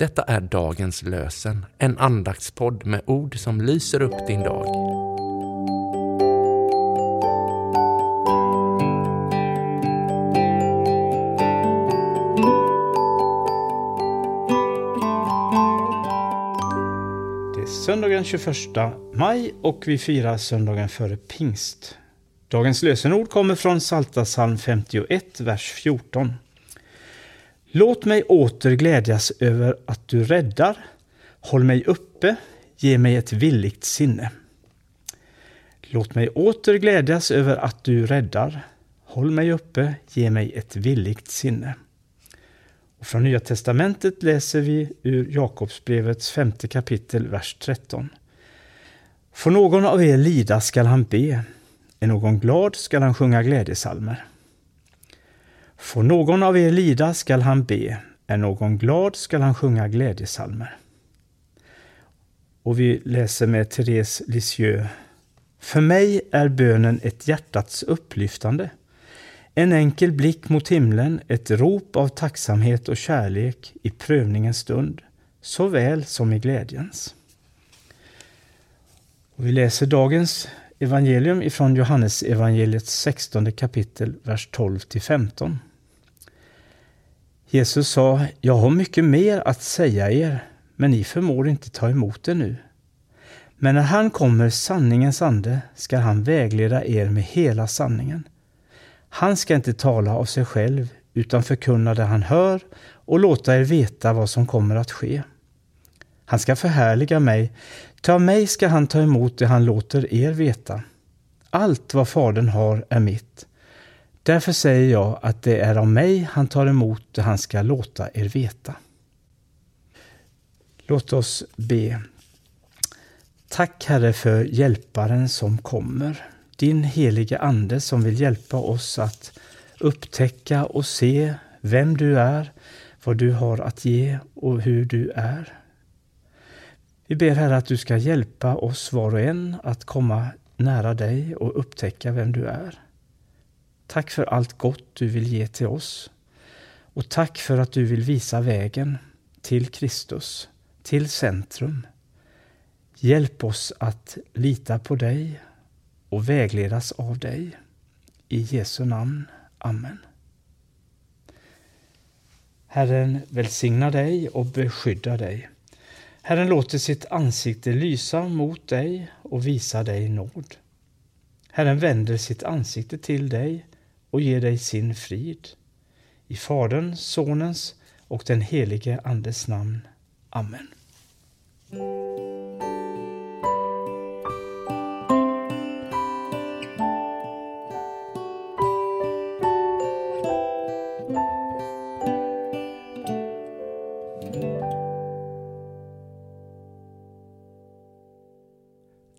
Detta är dagens lösen, en andaktspodd med ord som lyser upp din dag. Det är söndagen 21 maj och vi firar söndagen före pingst. Dagens lösenord kommer från Salta psalm 51, vers 14. Låt mig åter glädjas över att du räddar. Håll mig uppe, ge mig ett villigt sinne. Låt mig åter glädjas över att du räddar. Håll mig uppe, ge mig ett villigt sinne. Och från Nya testamentet läser vi ur Jakobsbrevets femte kapitel, vers 13. Får någon av er lida skall han be, är någon glad skall han sjunga glädjesalmer. Får någon av er lida skall han be, är någon glad skall han sjunga glädjesalmer. Och vi läser med Therese Lisieux. För mig är bönen ett hjärtats upplyftande. En enkel blick mot himlen, ett rop av tacksamhet och kärlek i prövningens stund, såväl som i glädjens. Och vi läser dagens evangelium ifrån Johannes evangeliets 16 kapitel, vers 12 till 15. Jesus sa, jag har mycket mer att säga er, men ni förmår inte ta emot det nu. Men när han kommer, sanningens ande, ska han vägleda er med hela sanningen. Han ska inte tala av sig själv, utan förkunna det han hör och låta er veta vad som kommer att ske. Han ska förhärliga mig, ta mig ska han ta emot det han låter er veta. Allt vad Fadern har är mitt. Därför säger jag att det är av mig han tar emot det han ska låta er veta. Låt oss be. Tack Herre för hjälparen som kommer. Din helige Ande som vill hjälpa oss att upptäcka och se vem du är, vad du har att ge och hur du är. Vi ber Herre att du ska hjälpa oss var och en att komma nära dig och upptäcka vem du är. Tack för allt gott du vill ge till oss. Och tack för att du vill visa vägen till Kristus, till centrum. Hjälp oss att lita på dig och vägledas av dig. I Jesu namn. Amen. Herren välsigna dig och beskydda dig. Herren låter sitt ansikte lysa mot dig och visa dig nåd. Herren vänder sitt ansikte till dig och ger dig sin frid. I Faderns, Sonens och den helige Andes namn. Amen.